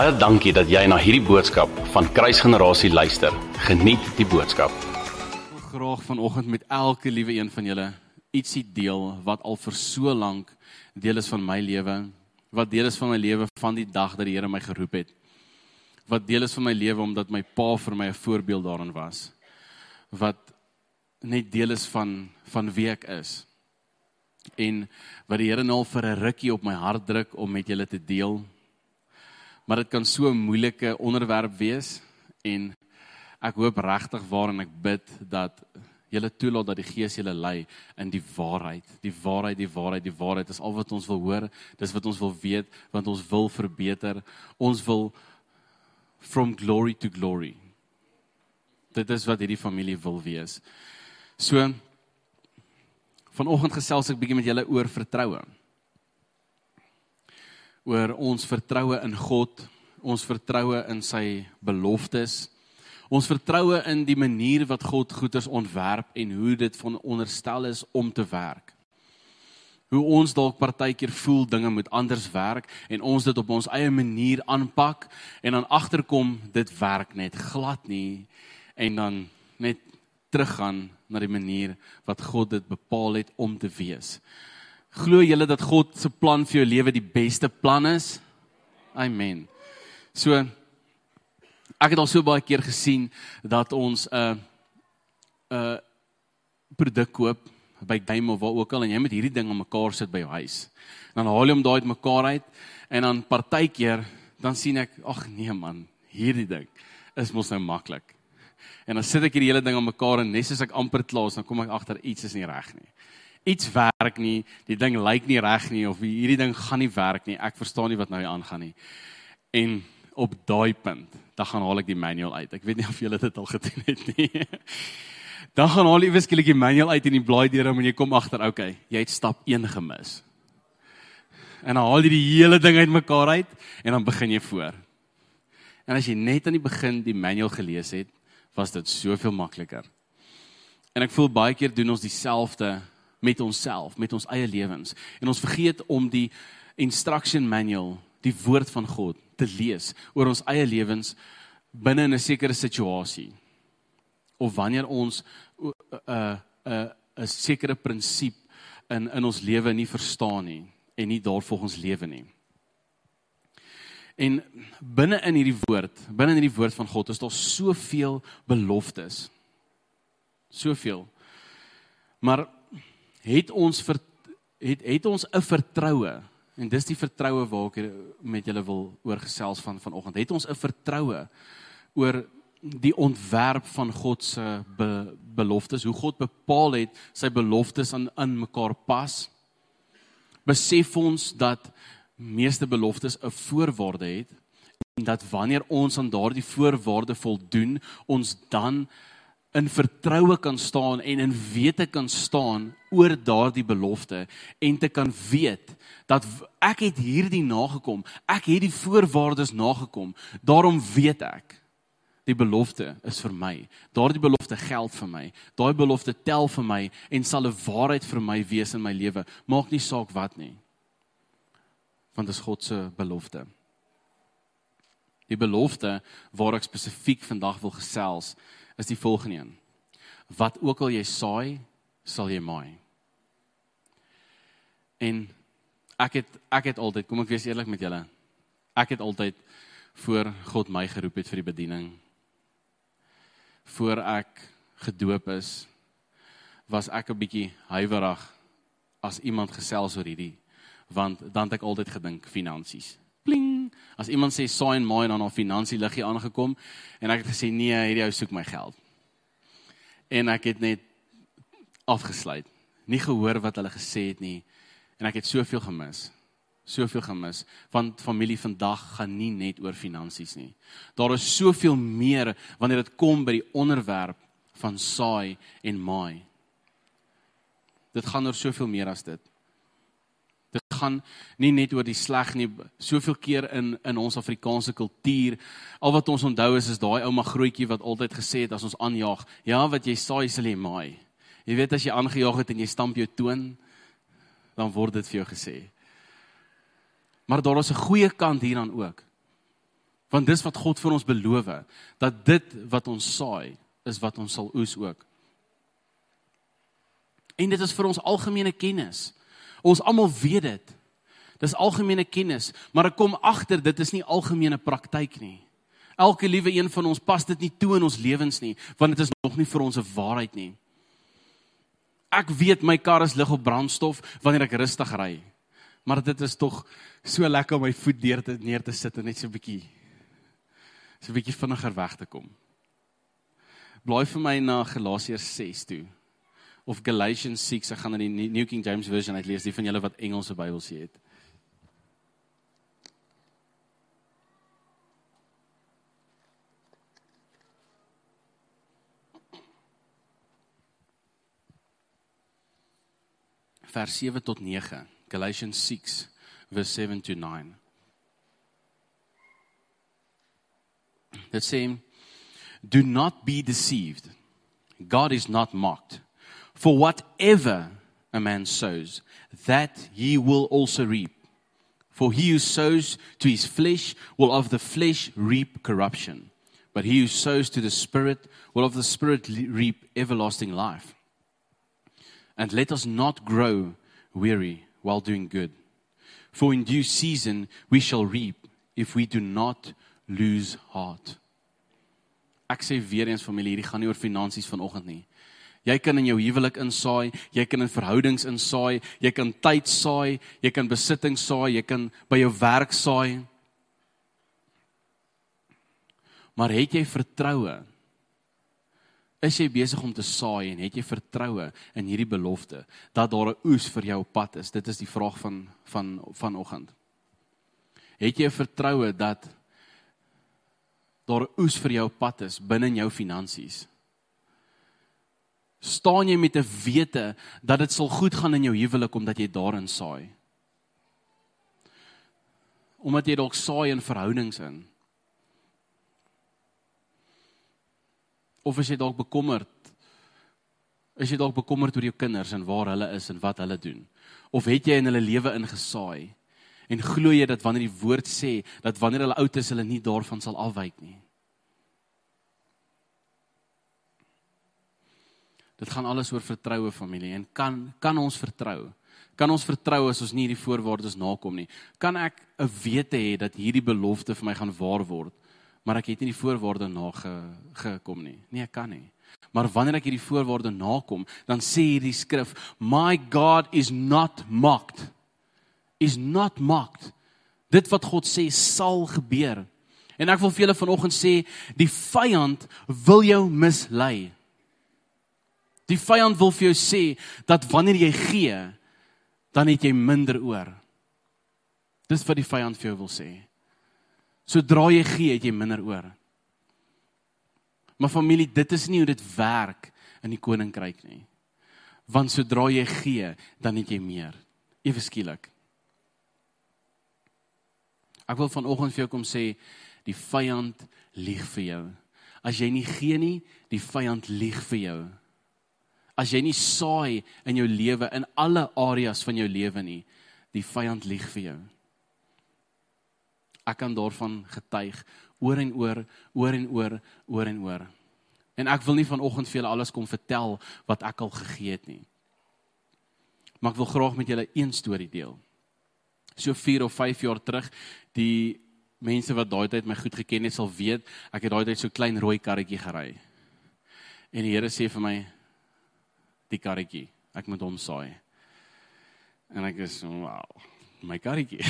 Baie dankie dat jy na hierdie boodskap van Kruisgenerasie luister. Geniet die boodskap. Ek wil graag vanoggend met elke liewe een van julle ietsie deel wat al vir so lank deel is van my lewe, wat deel is van my lewe van die dag dat die Here my geroep het. Wat deel is van my lewe omdat my pa vir my 'n voorbeeld daarin was. Wat net deel is van van wie ek is. En wat die Here nou vir 'n rukkie op my hart druk om met julle te deel maar dit kan so 'n moeilike onderwerp wees en ek hoop regtig waar en ek bid dat julle toelaat dat die Gees julle lei in die waarheid. Die waarheid, die waarheid, die waarheid is al wat ons wil hoor. Dis wat ons wil weet want ons wil verbeter. Ons wil from glory to glory. Dit is wat hierdie familie wil wees. So vanoggend gesels ek bietjie met julle oor vertroue oor ons vertroue in God, ons vertroue in sy beloftes. Ons vertroue in die manier wat God goeders ontwerp en hoe dit van onderstel is om te werk. Hoe ons dalk partykeer voel dinge moet anders werk en ons dit op ons eie manier aanpak en dan agterkom dit werk net glad nie en dan net teruggaan na die manier wat God dit bepaal het om te wees. Glo julle dat God se plan vir jou lewe die beste plan is? Amen. So ek het al so baie keer gesien dat ons 'n uh, 'n uh, produk koop by Game of waar ook al en jy moet hierdie ding aan mekaar sit by jou huis. Dan haal jy hom daai uit mekaar uit en dan partykeer dan sien ek ag nee man, hierdie ding is mos nou maklik. En dan sit ek hierdie hele ding aan mekaar en net as ek amper klaar is, dan kom ek agter iets is nie reg nie iets werk nie, die ding lyk nie reg nie of hierdie ding gaan nie werk nie. Ek verstaan nie wat nou aangaan nie. En op daai punt, dan gaan haal ek die manual uit. Ek weet nie of julle dit al gedoen het nie. Dan gaan haal jy wiskelik die manual uit en die blaai deur hom en jy kom agter, okay, jy het stap 1 gemis. En dan haal jy die hele ding uitmekaar uit en dan begin jy voor. En as jy net aan die begin die manual gelees het, was dit soveel makliker. En ek voel baie keer doen ons dieselfde met onsself, met ons eie lewens. En ons vergeet om die instruction manual, die woord van God te lees oor ons eie lewens binne in 'n sekere situasie. Of wanneer ons 'n uh, 'n uh, 'n sekere prinsip in in ons lewe nie verstaan nie en nie daarvolgens lewe nie. En binne in hierdie woord, binne in hierdie woord van God is daar soveel beloftes. Soveel. Maar het ons ver, het het ons 'n vertroue en dis die vertroue waar ek met julle wil oorgesels van vanoggend. Het ons 'n vertroue oor die ontwerp van God se be, beloftes, hoe God bepaal het sy beloftes aan in mekaar pas. Besef ons dat meeste beloftes 'n voorwaarde het en dat wanneer ons aan daardie voorwaarde voldoen, ons dan in vertroue kan staan en in wete kan staan oor daardie belofte en te kan weet dat ek het hierdie nagekom. Ek het die voorwaardes nagekom. Daarom weet ek die belofte is vir my. Daardie belofte geld vir my. Daai belofte tel vir my en sal 'n waarheid vir my wees in my lewe. Maak nie saak wat nie. Want dit is God se belofte. Die belofte waar ek spesifiek vandag wil gesels is die volgende een. Wat ook al jy saai, sal jy maai. En ek het ek het altyd, kom ek wees eerlik met julle. Ek het altyd voor God my geroep het vir die bediening. Voor ek gedoop is, was ek 'n bietjie huiwerig as iemand gesels oor hierdie want dan het ek altyd gedink finansies. As iemand sê saai en maai dan al finansie liggie aangekom en ek het gesê nee, hierdie ou soek my geld. En ek het net afgesluit. Nie gehoor wat hulle gesê het nie en ek het soveel gemis. Soveel gemis want familie vandag gaan nie net oor finansies nie. Daar is soveel meer wanneer dit kom by die onderwerp van saai en maai. Dit gaan oor soveel meer as dit gaan nie net oor die sleg nie soveel keer in in ons Afrikaanse kultuur al wat ons onthou is is daai ouma grootjie wat altyd gesê het as ons aanjaag ja wat jy saai sal jy maai jy weet as jy aangejaag het en jy stamp jou toon dan word dit vir jou gesê maar daar is 'n goeie kant hieraan ook Want dis wat God vir ons beloof dat dit wat ons saai, is wat ons sal oes ook. En dit is vir ons algemene kennis. Ons almal weet dit. Dis algemene kennis, maar ek kom agter dit is nie algemene praktyk nie. Elke liewe een van ons pas dit nie toe in ons lewens nie, want dit is nog nie vir ons 'n waarheid nie. Ek weet my kar is lig op brandstof wanneer ek rustig ry. Maar dit is tog so lekker om my voet deur te neer te sit en net so 'n bietjie so 'n bietjie vinniger weg te kom. Blaai vir my na Galasiërs 6 toe of Galatians 6, ek gaan na die New King James version uitlees, die van julle wat Engelse Bybels het. vers 7 tot 9 Galatians 6 verse 7 to 9 Dit sê do not be deceived. God is not mocked for whatever a man sows that he will also reap for he who sows to his flesh will of the flesh reap corruption but he who sows to the spirit will of the spirit reap everlasting life And let us not grow weary while doing good. For in due season we shall reap if we do not lose heart. Ek sê weer eens familie, hierdie gaan nie oor finansies vanoggend nie. Jy kan in jou huwelik insaai, jy kan in verhoudings insaai, jy kan tyd saai, jy kan besittings saai, jy kan by jou werk saai. Maar het jy vertroue Is jy besig om te saai en het jy vertroue in hierdie belofte dat daar 'n oes vir jou op pad is? Dit is die vraag van van vanoggend. Het jy vertroue dat daar 'n oes vir jou op pad is binne in jou finansies? Staan jy met 'n wete dat dit sal goed gaan in jou huwelik omdat jy daarin saai? Omdat jy dalk saai in verhoudings in. Of is jy dalk bekommerd? Is jy dalk bekommerd oor jou kinders en waar hulle is en wat hulle doen? Of het jy in hulle lewe ingesaai? En glo jy dat wanneer die woord sê dat wanneer hulle oud is, hulle nie daarvan sal afwyk nie? Dit gaan alles oor vertroue familie en kan kan ons vertrou? Kan ons vertrou as ons nie hierdie voorwaardes nakom nie? Kan ek 'n wete hê dat hierdie belofte vir my gaan waar word? maar ek het nie die voorwaarde nagekom nie. Nee, ek kan nie. Maar wanneer ek hierdie voorwaarde nakom, dan sê hierdie skrif, "My God is not mocked." Is not mocked. Dit wat God sê sal gebeur. En ek wil vir julle vanoggend sê, die vyand wil jou mislei. Die vyand wil vir jou sê dat wanneer jy gee, dan het jy minder oor. Dis wat die vyand vir jou wil sê. Sodra jy gee, het jy minder oor. Maar familie, dit is nie hoe dit werk in die koninkryk nie. Want sodra jy gee, dan het jy meer. Ewe skielik. Ek wil vanoggend vir jou kom sê, die vyand lieg vir jou. As jy nie gee nie, die vyand lieg vir jou. As jy nie saai in jou lewe in alle areas van jou lewe nie, die vyand lieg vir jou. Ek kan daarvan getuig oor en oor, oor en oor, oor en oor. En ek wil nie vanoggend vir julle alles kom vertel wat ek al gegee het nie. Maar ek wil graag met julle een storie deel. So 4 of 5 jaar terug, die mense wat daai tyd my goed geken het, sal weet ek het daai tyd so klein rooi karretjie gery. En die Here sê vir my die karretjie, ek moet hom saai. En ek is wow my karretjie.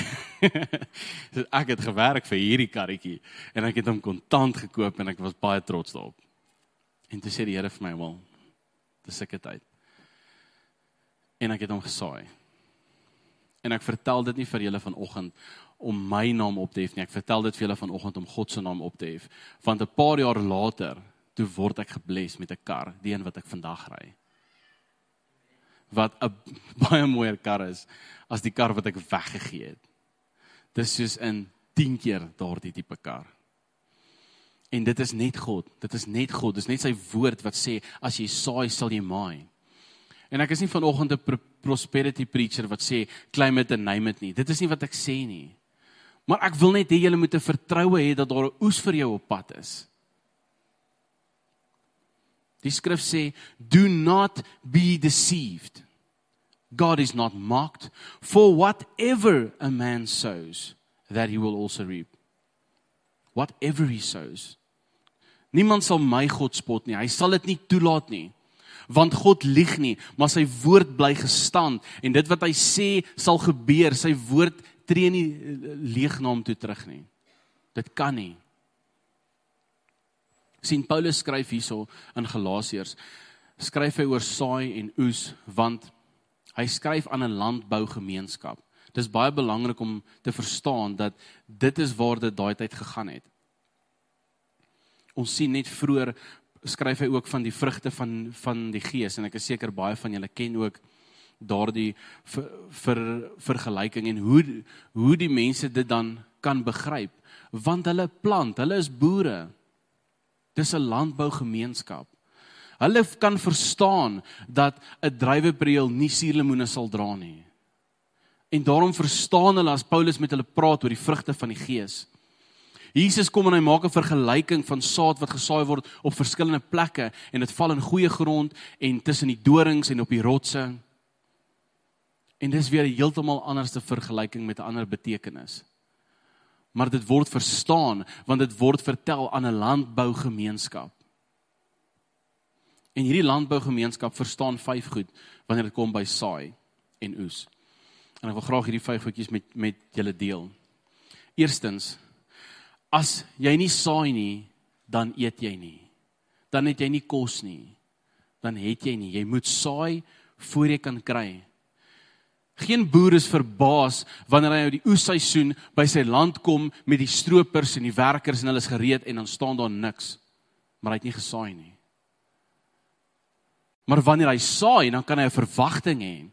so ek het gewerk vir hierdie karretjie en ek het hom kontant gekoop en ek was baie trots daarop. En toe sê die Here vir my, "Wel, dis seker tyd." En ek het hom gesaai. En ek vertel dit nie vir julle vanoggend om my naam op te hef nie. Ek vertel dit vir julle vanoggend om God se naam op te hef. Want 'n paar jaar later, toe word ek gebless met 'n kar, die een wat ek vandag ry wat 'n baie mooier kar is as die kar wat ek weggegee het. Dis soos in 10 keer daardie tipe kar. En dit is net God. Dit is net God. Dis net sy woord wat sê as jy saai, sal jy maai. En ek is nie vanoggend 'n prosperity preacher wat sê claim it and name it nie. Dit is nie wat ek sê nie. Maar ek wil net hê julle moet 'n vertroue hê dat daar 'n oes vir jou op pad is. Die skrif sê, "Do not be deceived. God is not mocked, for whatever a man sows, that he will also reap." Whatever he sows. Niemand sal my God spot nie. Hy sal dit nie toelaat nie. Want God lieg nie, maar sy woord bly gestand en dit wat hy sê sal gebeur. Sy woord tree nie leeg na hom toe terug nie. Dit kan nie sien Paulus skryf hierso in Galasiërs skryf hy oor saai en oes want hy skryf aan 'n landbougemeenskap. Dis baie belangrik om te verstaan dat dit is waar dit daai tyd gegaan het. Ons sien net vroeër skryf hy ook van die vrugte van van die gees en ek is seker baie van julle ken ook daardie ver, ver, vergelyking en hoe hoe die mense dit dan kan begryp want hulle plant, hulle is boere. Dis 'n landbougemeenskap. Hulle kan verstaan dat 'n druiwepreel nie suurlemoene sal dra nie. En daarom verstaan hulle as Paulus met hulle praat oor die vrugte van die Gees. Jesus kom en hy maak 'n vergelyking van saad wat gesaai word op verskillende plekke en dit val in goeie grond en tussen die dorings en op die rotse. En dis weer 'n heeltemal anderste vergelyking met 'n ander betekenis maar dit word verstaan want dit word vertel aan 'n landbougemeenskap. En hierdie landbougemeenskap verstaan vyf goed wanneer dit kom by saai en oes. En ek wil graag hierdie vyf goedjies met met julle deel. Eerstens, as jy nie saai nie, dan eet jy nie. Dan het jy nie kos nie. Dan het jy nie. Jy moet saai voor jy kan kry. Geen boer is verbaas wanneer hy uit die oesseisoen by sy land kom met die stroopers en die werkers en hulle is gereed en dan staan daar niks. Maar hy het nie gesaai nie. Maar wanneer hy saai, dan kan hy 'n verwagting hê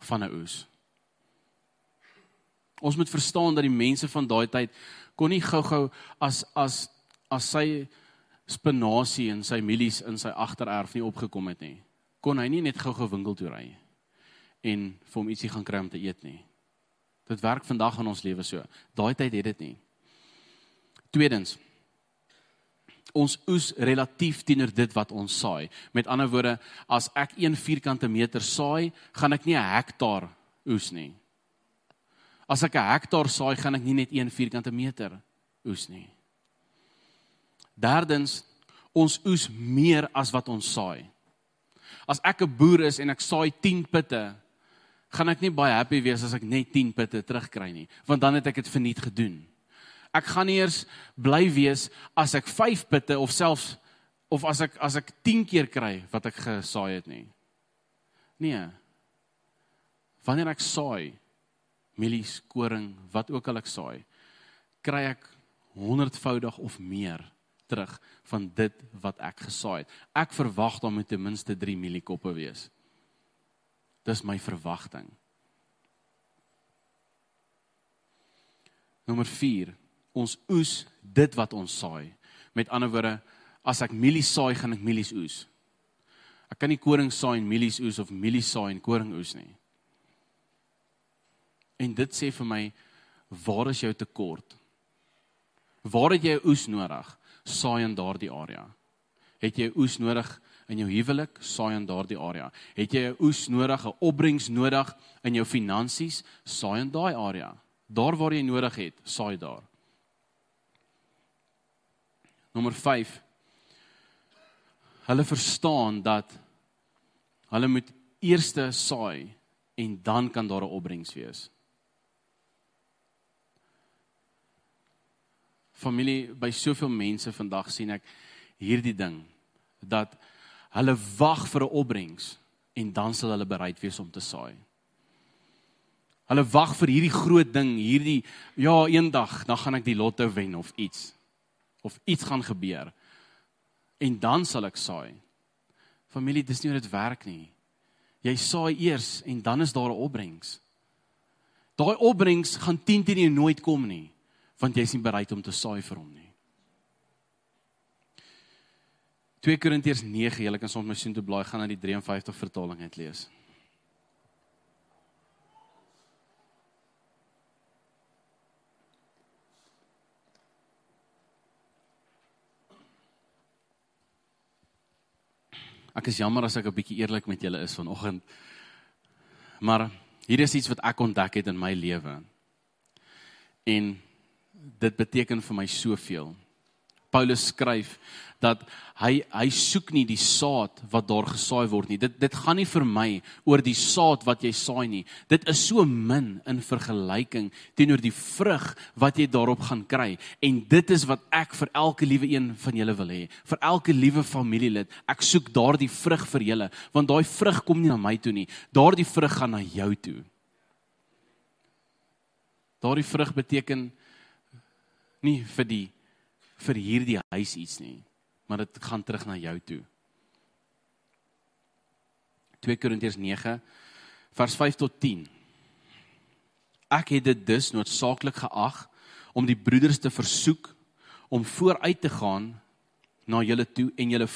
van 'n oes. Ons moet verstaan dat die mense van daai tyd kon nie gou-gou as as as sy spinasie en sy mielies in sy agtererf nie opgekom het nie. Kon hy nie net gou-gou winkel toe ry nie en vir hom ietsie gaan kry om te eet nie. Dit werk vandag in ons lewe so. Daai tyd het dit nie. Tweedens ons oes relatief teenoor dit wat ons saai. Met ander woorde, as ek 1 vierkante meter saai, gaan ek nie 'n hektaar oes nie. As ek 'n hektaar saai, gaan ek nie net 1 vierkante meter oes nie. Derdens, ons oes meer as wat ons saai. As ek 'n boer is en ek saai 10 pitte, gaan ek nie baie happy wees as ek net 10 pitte terugkry nie, want dan het ek dit verniet gedoen. Ek gaan nie eers bly wees as ek 5 pitte of selfs of as ek as ek 10 keer kry wat ek gesaai het nie. Nee. Wanneer ek saai mielies, koring, wat ook al ek saai, kry ek honderdvoudig of meer terug van dit wat ek gesaai het. Ek verwag dan moet ten minste 3 mieliekoppe wees. Dis my verwagting. Nommer 4. Ons oes dit wat ons saai. Met ander woorde, as ek mielies saai, gaan ek mielies oes. Ek kan nie koring saai en mielies oes of mielies saai en koring oes nie. En dit sê vir my waar is jou tekort? Waar het jy oes nodig? Saai in daardie area. Het jy oes nodig in jou huwelik, saai in daardie area. Het jy 'n oes nodig, 'n opbrengs nodig in jou finansies, saai in daai area. Daar waar jy nodig het, saai daar. Nommer 5. Hulle verstaan dat hulle moet eers saai en dan kan daar 'n opbrengs wees. Familie, by soveel mense vandag sien ek hierdie ding dat Hulle wag vir 'n opbrengs en dan sal hulle bereid wees om te saai. Hulle wag vir hierdie groot ding, hierdie ja, eendag dan gaan ek die lotto wen of iets. Of iets gaan gebeur. En dan sal ek saai. Familie, dis nie hoe dit werk nie. Jy saai eers en dan is daar 'n opbrengs. Daai opbrengs gaan 10 teen jou nooit kom nie, want jy's nie bereid om te saai vir hom nie. 2 Korintiërs 9, julle kan soms my soontoe blaai gaan na die 53 vertaling uit lees. Ek is jammer as ek 'n bietjie eerlik met julle is vanoggend. Maar hier is iets wat ek ontdek het in my lewe. En dit beteken vir my soveel. Paulus skryf dat hy hy soek nie die saad wat daar gesaai word nie. Dit dit gaan nie vir my oor die saad wat jy saai nie. Dit is so min in vergelyking teenoor die vrug wat jy daarop gaan kry. En dit is wat ek vir elke liewe een van julle wil hê. Vir elke liewe familielid. Ek soek daardie vrug vir julle, want daai vrug kom nie na my toe nie. Daardie vrug gaan na jou toe. Daardie vrug beteken nie vir die vir hierdie huis iets nie, maar dit gaan terug na jou toe. 2 Korintiërs 9 vers 5 tot 10. Ek het dit dus noodsaaklik geag om die broeders te versoek om vooruit te gaan na julle toe en julle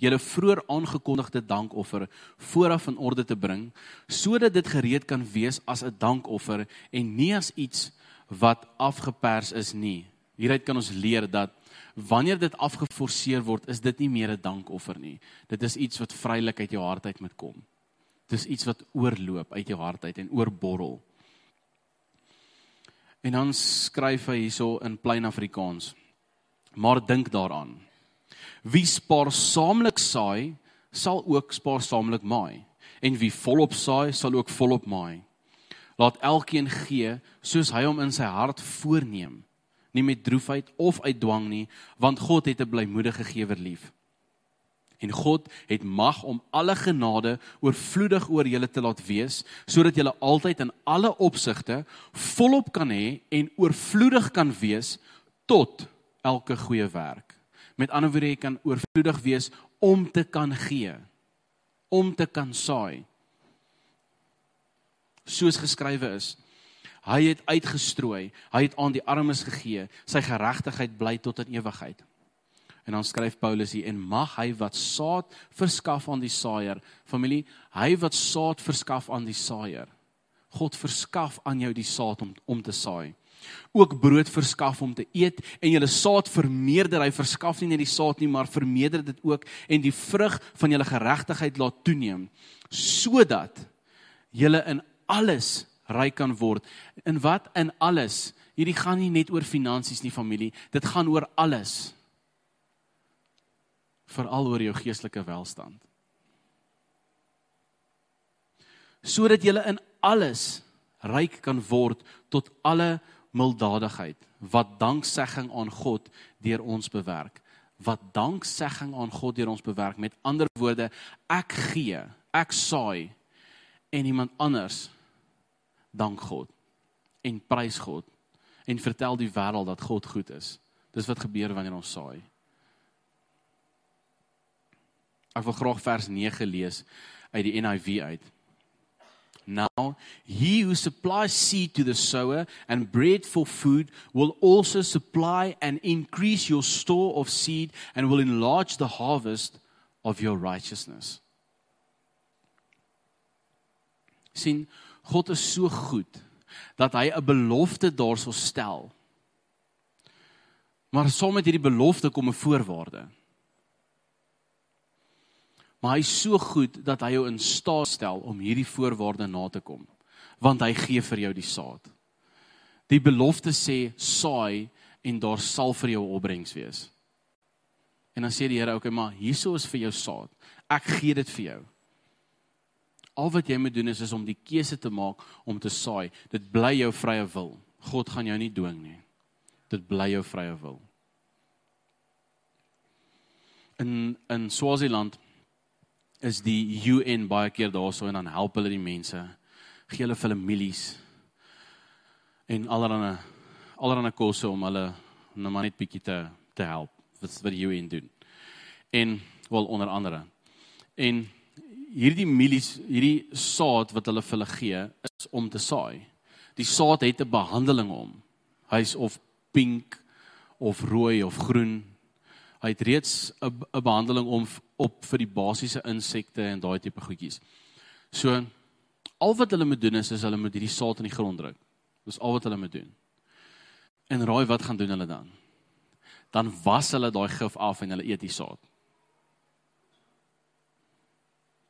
julle vroeër aangekondigde dankoffer vooraf in orde te bring sodat dit gereed kan wees as 'n dankoffer en nie as iets wat afgepers is nie Hieruit kan ons leer dat wanneer dit afgeforceer word, is dit nie meer 'n dankoffer nie. Dit is iets wat vrylik uit jou hart uit moet kom. Dit is iets wat oorloop uit jou hart uit en oorborrel. En dan skryf hy hierso in plain Afrikaans. Maar dink daaraan. Wie spaarsaamlik saai, sal ook spaarsaamlik maai. En wie volop saai, sal ook volop maai. Laat elkeen gee soos hy hom in sy hart voorneem nie met droefheid of uit dwang nie, want God het 'n blymoedige gewer lief. En God het mag om alle genade oorvloedig oor julle te laat wees, sodat julle altyd in alle opsigte volop kan hê en oorvloedig kan wees tot elke goeie werk. Met ander woorde, jy kan oorvloedig wees om te kan gee, om te kan saai. Soos geskrywe is, Hy het uitgestrooi, hy het aan die armes gegee. Sy geregtigheid bly tot in ewigheid. En dan skryf Paulus hier en mag hy wat saad verskaf aan die saaier, familie, hy wat saad verskaf aan die saaier. God verskaf aan jou die saad om om te saai. Ook brood verskaf om te eet en julle saad vermeerder. Hy verskaf nie net die saad nie, maar vermeerder dit ook en die vrug van julle geregtigheid laat toeneem sodat julle in alles ryk kan word. In wat? In alles. Hierdie gaan nie net oor finansies nie, familie. Dit gaan oor alles. Veral oor jou geestelike welstand. Sodat jy in alles ryk kan word tot alle mildadigheid wat danksegging aan God deur ons bewerk. Wat danksegging aan God deur ons bewerk. Met ander woorde, ek gee, ek saai en iemand anders dank God en prys God en vertel die wêreld dat God goed is. Dis wat gebeur wanneer ons saai. Ek wil graag vers 9 lees uit die NIV uit. Now, he who supplies seed to the sower and bread for food will also supply and increase your store of seed and will enlarge the harvest of your righteousness. sien God is so goed dat hy 'n belofte daarso stel. Maar saam met hierdie belofte kom 'n voorwaarde. Maar hy is so goed dat hy jou in staat stel om hierdie voorwaarde na te kom, want hy gee vir jou die saad. Die belofte sê saai en daar sal vir jou opbrengs wees. En dan sê die Here, "Oké, okay, maar hierso is vir jou saad. Ek gee dit vir jou." Al wat jy moet doen is is om die keuse te maak om te saai. Dit bly jou vrye wil. God gaan jou nie dwing nie. Dit bly jou vrye wil. In in Swaziland is die UN baie keer daarso en dan help hulle die mense. Gee hulle vir hulle milies en allerlei allerlei kosse om hulle nou maar net bietjie te te help. Wat wat die UN doen. En wel onder andere. En hierdie mielies, hierdie saad wat hulle vir hulle gee, is om te saai. Die saad het 'n behandeling om. Hy's of pink of rooi of groen. Hy het reeds 'n 'n behandeling om op vir die basiese insekte en daai tipe goedjies. So al wat hulle moet doen is, is hulle moet hierdie saad in die grond druk. Dis al wat hulle moet doen. En raai wat gaan doen hulle dan? Dan was hulle daai gif af en hulle eet die saad.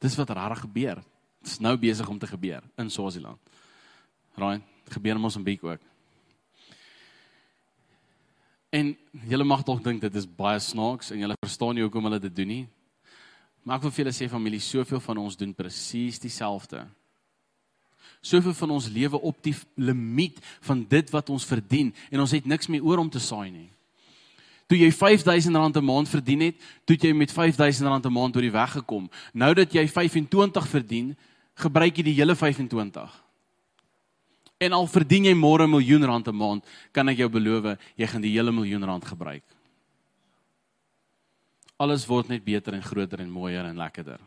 Dis wat reg gebeur. Dit is nou besig om te gebeur in Swaziland. Raai, gebeur in Mosambiek ook. En julle mag dalk dink dit is baie snaaks en julle verstaan nie hoekom hulle dit doen nie. Maar ek wil vir julle sê familie, soveel van ons doen presies dieselfde. Soveel van ons lewe op die limiet van dit wat ons verdien en ons het niks meer oor om te saai nie. Toe jy R5000 'n maand verdien het, toe jy met R5000 'n maand oor die weg gekom. Nou dat jy 25 verdien, gebruik jy die hele 25. En al verdien jy môre 'n miljoen rand 'n maand, kan ek jou beloof, jy gaan die hele miljoen rand gebruik. Alles word net beter en groter en mooier en lekkerder.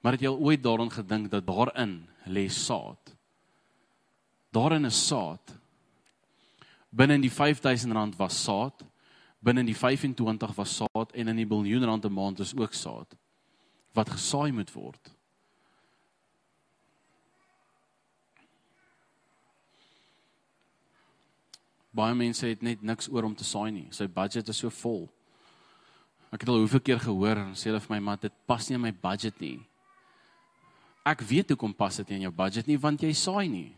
Maar het jy al ooit daaraan gedink dat daarin lê saad? Daarin is saad. Binne in die R5000 was saad, binne in die 25 was saad en in die biljoen rand 'n maand is ook saad wat gesaai moet word. Baie mense het net niks oor om te saai nie. Sy budget is so vol. Ek het al hoeveel keer gehoor en sê hulle vir my, "Maar dit pas nie in my budget nie." Ek weet hoekom pas dit in jou budget nie want jy saai nie.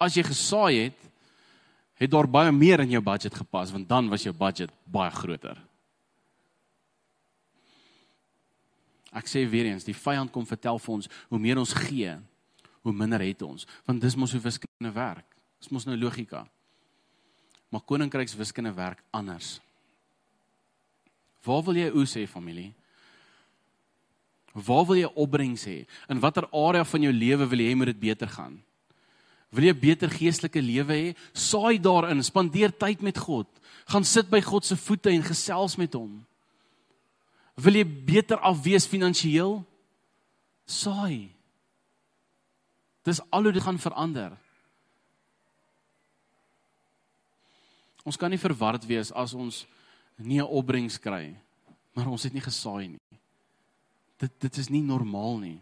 As jy gesaai het, het daar baie meer in jou budget gepas want dan was jou budget baie groter. Ek sê weer eens, die vyand kom vertel vir ons hoe meer ons gee, hoe minder het ons, want dis mos hoe wiskunde werk. Dis mos nou logika. Maar koninkryks wiskunde werk anders. Waar wil jy oes hê familie? Waar wil jy opbrengs hê? In watter area van jou lewe wil jy hê moet dit beter gaan? Wil jy 'n beter geestelike lewe hê? Saai daarin, spandeer tyd met God. Gaan sit by God se voete en gesels met hom. Wil jy beter afwees finansiëel? Saai. Dis al hoe dit gaan verander. Ons kan nie verward wees as ons nie 'n opbrengs kry, maar ons het nie gesaai nie dit dit is nie normaal nie.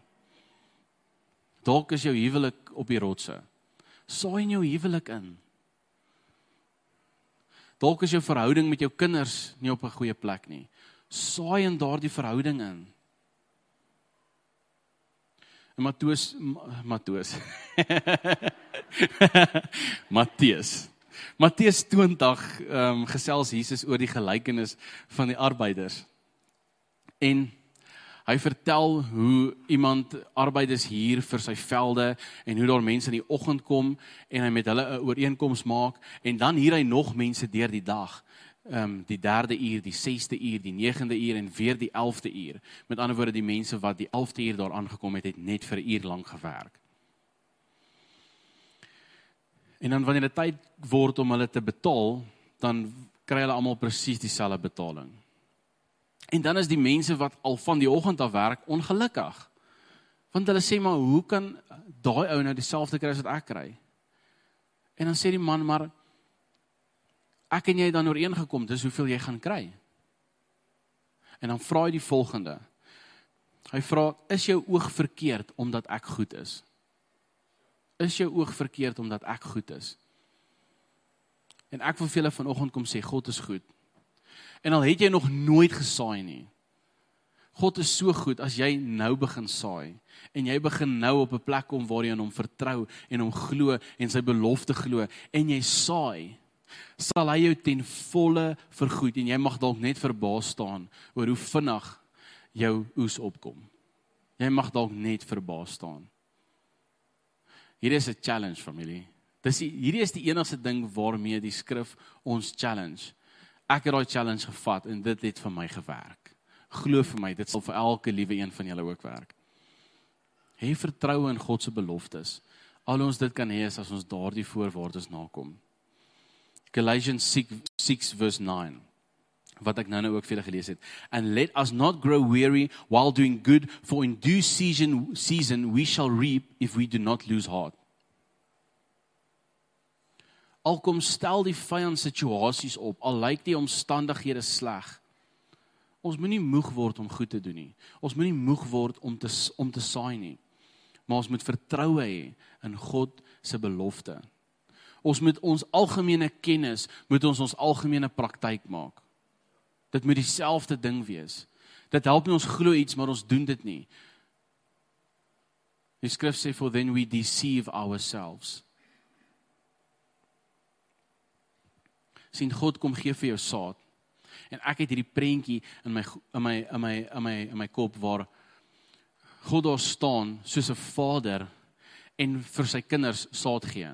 Dalk is jou huwelik op die rotse. Saai in jou huwelik in. Dalk is jou verhouding met jou kinders nie op 'n goeie plek nie. Saai in daardie verhouding in. En Matteus Matteus. Matteus. Matteus 20 ehm um, gesels Jesus oor die gelykenis van die arbeiders. En Hy vertel hoe iemand arbeiders hier vir sy velde en hoe daar mense in die oggend kom en hy met hulle 'n ooreenkoms maak en dan hier hy nog mense deur die dag. Ehm um, die 3de uur, die 6de uur, die 9de uur en weer die 11de uur. Met ander woorde die mense wat die 11de uur daar aangekom het, het net vir 'n uur lank gewerk. En dan wanneer dit tyd word om hulle te betaal, dan kry hulle almal presies dieselfde betaling. En dan is die mense wat al van die oggend af werk ongelukkig. Want hulle sê maar hoe kan daai ou nou dieselfde kry as wat ek kry? En dan sê die man maar ek en jy dan ooreengekom dis hoeveel jy gaan kry. En dan vra hy die volgende. Hy vra is jou oog verkeerd omdat ek goed is? Is jou oog verkeerd omdat ek goed is? En ek wil vir julle vanoggend kom sê God is goed. En al het jy nog nooit gesaai nie. God is so goed as jy nou begin saai en jy begin nou op 'n plek kom waar jy aan hom vertrou en hom glo en sy belofte glo en jy saai sal hy jou ten volle vergoed en jy mag dalk net verbaas staan oor hoe vinnig jou oes opkom. Jy mag dalk net verbaas staan. Hier is 'n challenge familie. Dis hierdie is die enigste ding waarmee die skrif ons challenge ek het daai challenge gevat en dit het vir my gewerk. Glo vir my, dit sal vir elke liewe een van julle ook werk. Hê vertroue in God se beloftes. Al ons dit kan hê is as ons daardie voorwaardes nakom. Galatians 6, 6 verse 9 wat ek nou nou ook vir julle gelees het. And let us not grow weary while doing good for in due season season we shall reap if we do not lose heart. Al kom stel die vyand situasies op, al lyk die omstandighede sleg. Ons moenie moeg word om goed te doen nie. Ons moenie moeg word om te om te saai nie. Maar ons moet vertroue hê in God se belofte. Ons moet ons algemene kennis, moet ons ons algemene praktyk maak. Dit moet dieselfde ding wees. Dit help nie ons glo iets, maar ons doen dit nie. Die skrif sê for then we deceive ourselves. Sien God kom gee vir jou saad. En ek het hierdie prentjie in my in my in my in my in my kop waar God daar staan soos 'n vader en vir sy kinders saad gee.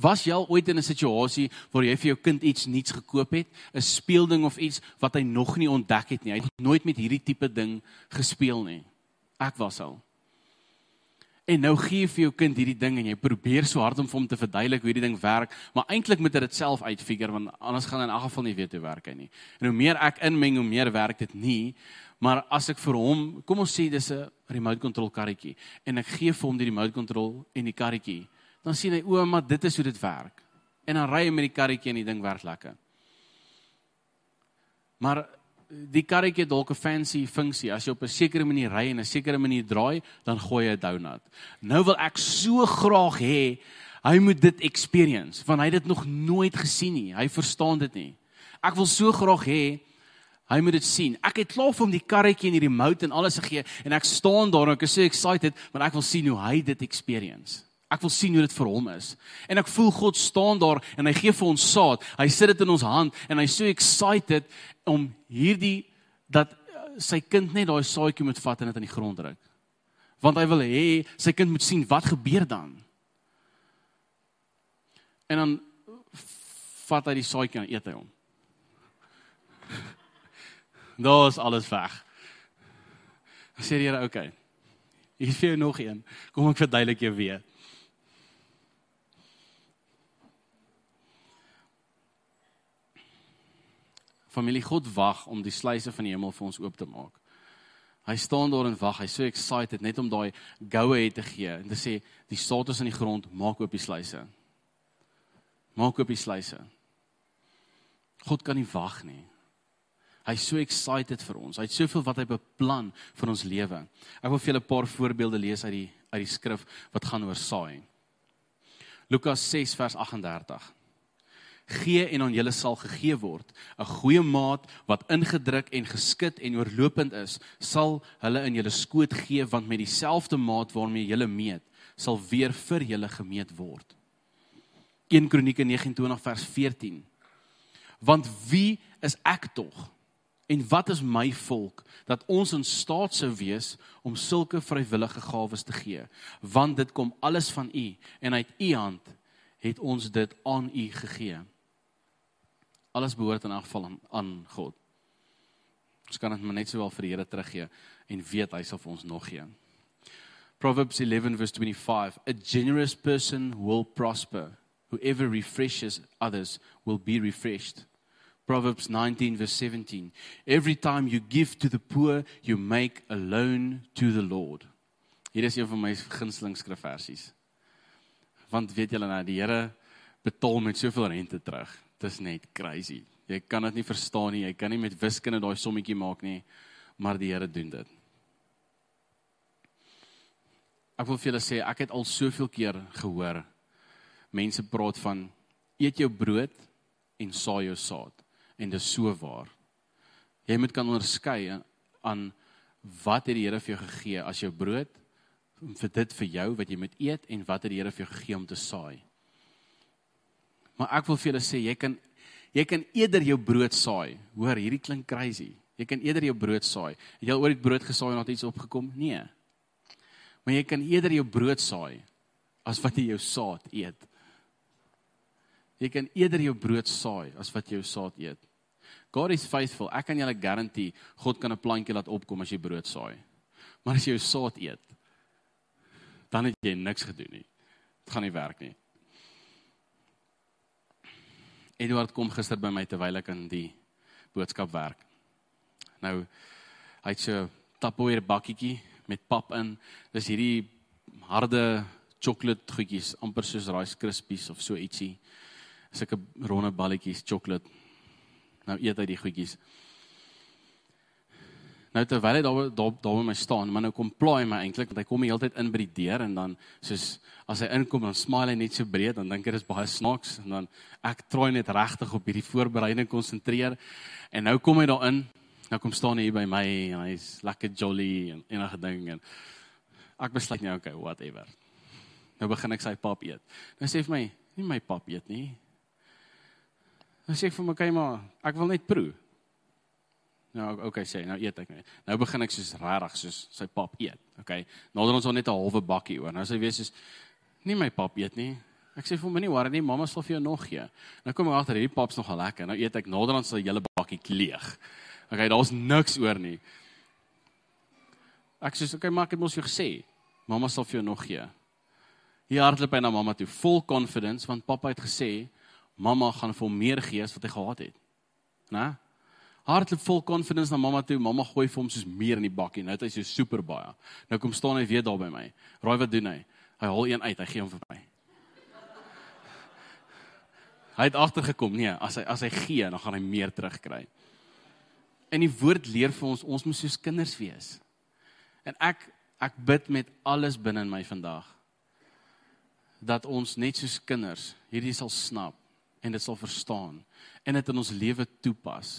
Was jy al ooit in 'n situasie waar jy vir jou kind iets nuuts gekoop het, 'n speelding of iets wat hy nog nie ontdek het nie. Hy het nooit met hierdie tipe ding gespeel nie. Ek was al. En nou gee jy vir jou kind hierdie ding en jy probeer so hard om vir hom te verduidelik hoe hierdie ding werk, maar eintlik moet hy dit self uitfigure want anders gaan hy in elk geval nie weet hoe werk hy nie. En hoe meer ek inmeng, hoe meer werk dit nie. Maar as ek vir hom, kom ons sê dis 'n remote control karretjie en ek gee vir hom die remote control en die karretjie, dan sien hy o, maar dit is hoe dit werk. En dan ry hy met die karretjie en die ding werk lekker. Maar die karretjie dalk 'n fancy funksie. As jy op 'n sekere manier ry en 'n sekere manier draai, dan gooi jy 'n donut. Nou wil ek so graag hê hy moet dit experience, want hy het dit nog nooit gesien nie. Hy verstaan dit nie. Ek wil so graag hê hy moet dit sien. Ek het klaar vir hom die karretjie en die remote en alles gegee en ek staan daar en ek is so excited, want ek wil sien hoe hy dit experience. Ek wil sien hoe dit vir hom is. En ek voel God staan daar en hy gee vir ons saad. Hy sit dit in ons hand en hy's so excited om hierdie dat eh, sy kind net daai saadjie moet vat en dit in die grond druk. Want hy wil hê sy kind moet sien wat gebeur dan. En dan vat hy die saadjie en eet hy hom. Daar's alles weg. Sê die Here, okay. Hier is vir jou nog een. Kom ek verduidelik jou weer. Familie God wag om die sluise van die hemel vir ons oop te maak. Hy staan daar en wag. Hy's so excited net om daai goue te gee en te sê die saad is in die grond, maak oop die sluise. Maak oop die sluise. God kan nie wag nie. Hy's so excited vir ons. Hy het soveel wat hy beplan vir ons lewe. Ek wil vir julle 'n paar voorbeelde lees uit die uit die skrif wat gaan oor saai. Lukas 6 vers 38 gee en aan julle sal gegee word. 'n Goeie maat wat ingedruk en geskit en oorlopend is, sal hulle in julle skoot gee want met dieselfde maat waarmee julle meet, sal weer vir julle gemeet word. 1 Kronieke 29 vers 14. Want wie is ek tog? En wat is my volk dat ons in staat sou wees om sulke vrywillige gawes te gee? Want dit kom alles van U en uit U hand het ons dit aan U gegee. Alles behoort in elk geval aan, aan God. Ons kan dit maar net sowel vir die Here teruggee en weet hy sal vir ons nog gee. Proverbs 11 verse 25 A generous person will prosper whoever refreshes others will be refreshed. Proverbs 19 verse 17 Every time you give to the poor you make a loan to the Lord. Hier is een van my gunsteling skrifversies. Want weet julle nou die Here betaal met soveel rente terug. Dit is net crazy. Jy kan dit nie verstaan nie. Jy kan nie met wiskunde daai sommetjie maak nie, maar die Here doen dit. Ek wil vir julle sê ek het al soveel keer gehoor mense praat van eet jou brood en saai jou saad en dit is so waar. Jy moet kan onderskei aan wat het die Here vir jou gegee as jou brood vir dit vir jou wat jy moet eet en wat het die Here vir jou gegee om te saai. Maar ek wil vir julle sê jy kan jy kan eerder jou brood saai. Hoor, hierdie klink crazy. Jy kan eerder jou brood saai. Het jy al ooit brood gesaai en het iets opgekom? Nee. Maar jy kan eerder jou brood saai as wat jy jou saad eet. Jy kan eerder jou brood saai as wat jy jou saad eet. God is faithful. Ek kan julle garandeer God kan 'n plantjie laat opkom as jy brood saai. Maar as jy jou saad eet, dan het jy niks gedoen nie. Dit gaan nie werk nie. Eduard kom gister by my terwyl ek aan die boodskap werk. Nou hy het so tapoeer bakkietjie met pap in. Dis hierdie harde sjokolade goedjies, amper soos Rice Krispies of so ietsie. Sulke ronde balletjies sjokolade. Nou eet hy die goedjies. Nou terwyl hy daar daar daar by my staan, maar nou kom plaai my eintlik want hy kom die hele tyd in by die deur en dan soos as hy inkom dan smile hy net so breed dan dink hy dis baie snaaks en dan ek probeer net regtig op hierdie voorbereiding konsentreer en nou kom hy daar in Nou kom staan hy hier by my en hy's lekker jolly en enige ding en ek besluit nou okay, whatever. Nou begin ek sy pap eet. Nou sê vir my, nie my pap eet nie. Nou sê ek vir my, okay maar, ek wil net proe. Nou okay sê, nou eet ek net. Nou begin ek soos regtig soos sy pap eet. Okay. Nadat ons al net 'n halwe bakkie oor. Nou sê weer soos nie my pap eet nie. Ek sê vir hom, "Nee, worry nie, mamma sal vir jou nog gee." Nou kom ek agter hierdie pap's nogal lekker. Nou eet ek nadat ons al hele bakkie leeg. Okay, daar's niks oor nie. Ek sê, "Okay, maar ek het mos jou gesê, mamma sal vir jou nog gee." Hier hardloop hy na mamma toe, vol confidence want pappa het gesê mamma gaan vir hom meer gee as wat hy gehad het. Né? Hardloop vol confidence na mamma toe, mamma gooi vir hom soos meer in die bakkie. Nou het hy so super baie. Nou kom staan hy weer daar by my. Raai wat doen hy? Hy haal een uit, hy gee hom vir my. Hy het agtergekom, nee, as hy as hy gee, dan gaan hy meer terugkry. En die woord leer vir ons ons moet soos kinders wees. En ek ek bid met alles binne in my vandag dat ons net soos kinders hierdie sal snap en dit sal verstaan en dit in ons lewe toepas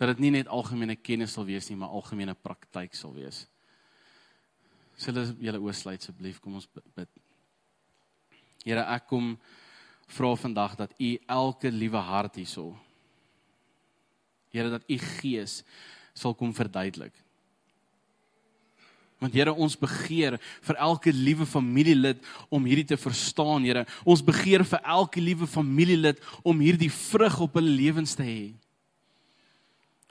dat dit nie net algemene kennis sal wees nie maar algemene praktyk sal wees. Sal julle oorsluit asseblief kom ons bid. Here ek kom vra vandag dat u elke liewe hart hierso Here dat u gees sal kom verduidelik. Want Here ons begeer vir elke liewe familielid om hierdie te verstaan, Here. Ons begeer vir elke liewe familielid om hierdie vrug op hulle lewens te hê.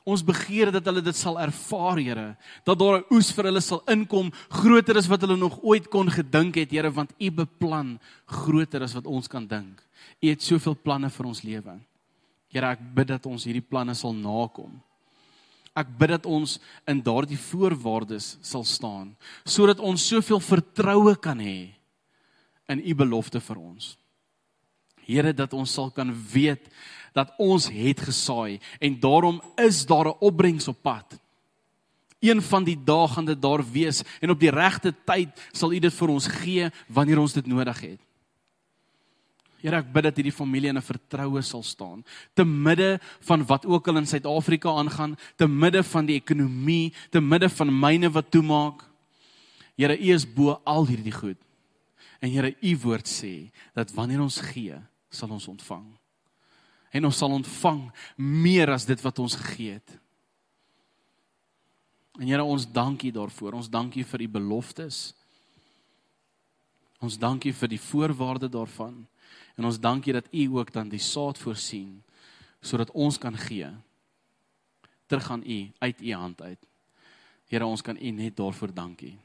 Ons begeer dat hulle dit sal ervaar, Here, dat daar 'n oes vir hulle sal inkom groter as wat hulle nog ooit kon gedink het, Here, want U beplan groter as wat ons kan dink. U het soveel planne vir ons lewe. Here, ek bid dat ons hierdie planne sal nakom. Ek bid dat ons in daardie voorwaardes sal staan sodat ons soveel vertroue kan hê in u belofte vir ons. Here dat ons sal kan weet dat ons het gesaai en daarom is daar 'n opbrengs op pad. Een van die dae gaan dit daar wees en op die regte tyd sal u dit vir ons gee wanneer ons dit nodig het. Here ek bid dat hierdie familie in 'n vertroue sal staan te midde van wat ook al in Suid-Afrika aangaan, te midde van die ekonomie, te midde van myne wat toemaak. Here, U is bo al hierdie goed. En Here, U woord sê dat wanneer ons gee, sal ons ontvang. En ons sal ontvang meer as dit wat ons gegee het. En Here, ons dankie daarvoor. Ons dankie vir U beloftes. Ons dankie vir die voorwaarde daarvan. En ons dankie dat U ook dan die saad voorsien sodat ons kan gee. Terug aan U uit U hand uit. Here, ons kan U net daarvoor dankie.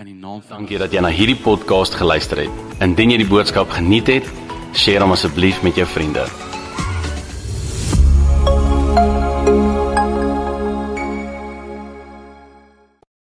In die naam van Dankie dat jy na hierdie podcast geluister het. Indien jy die boodskap geniet het, deel hom asseblief met jou vriende. Thank you.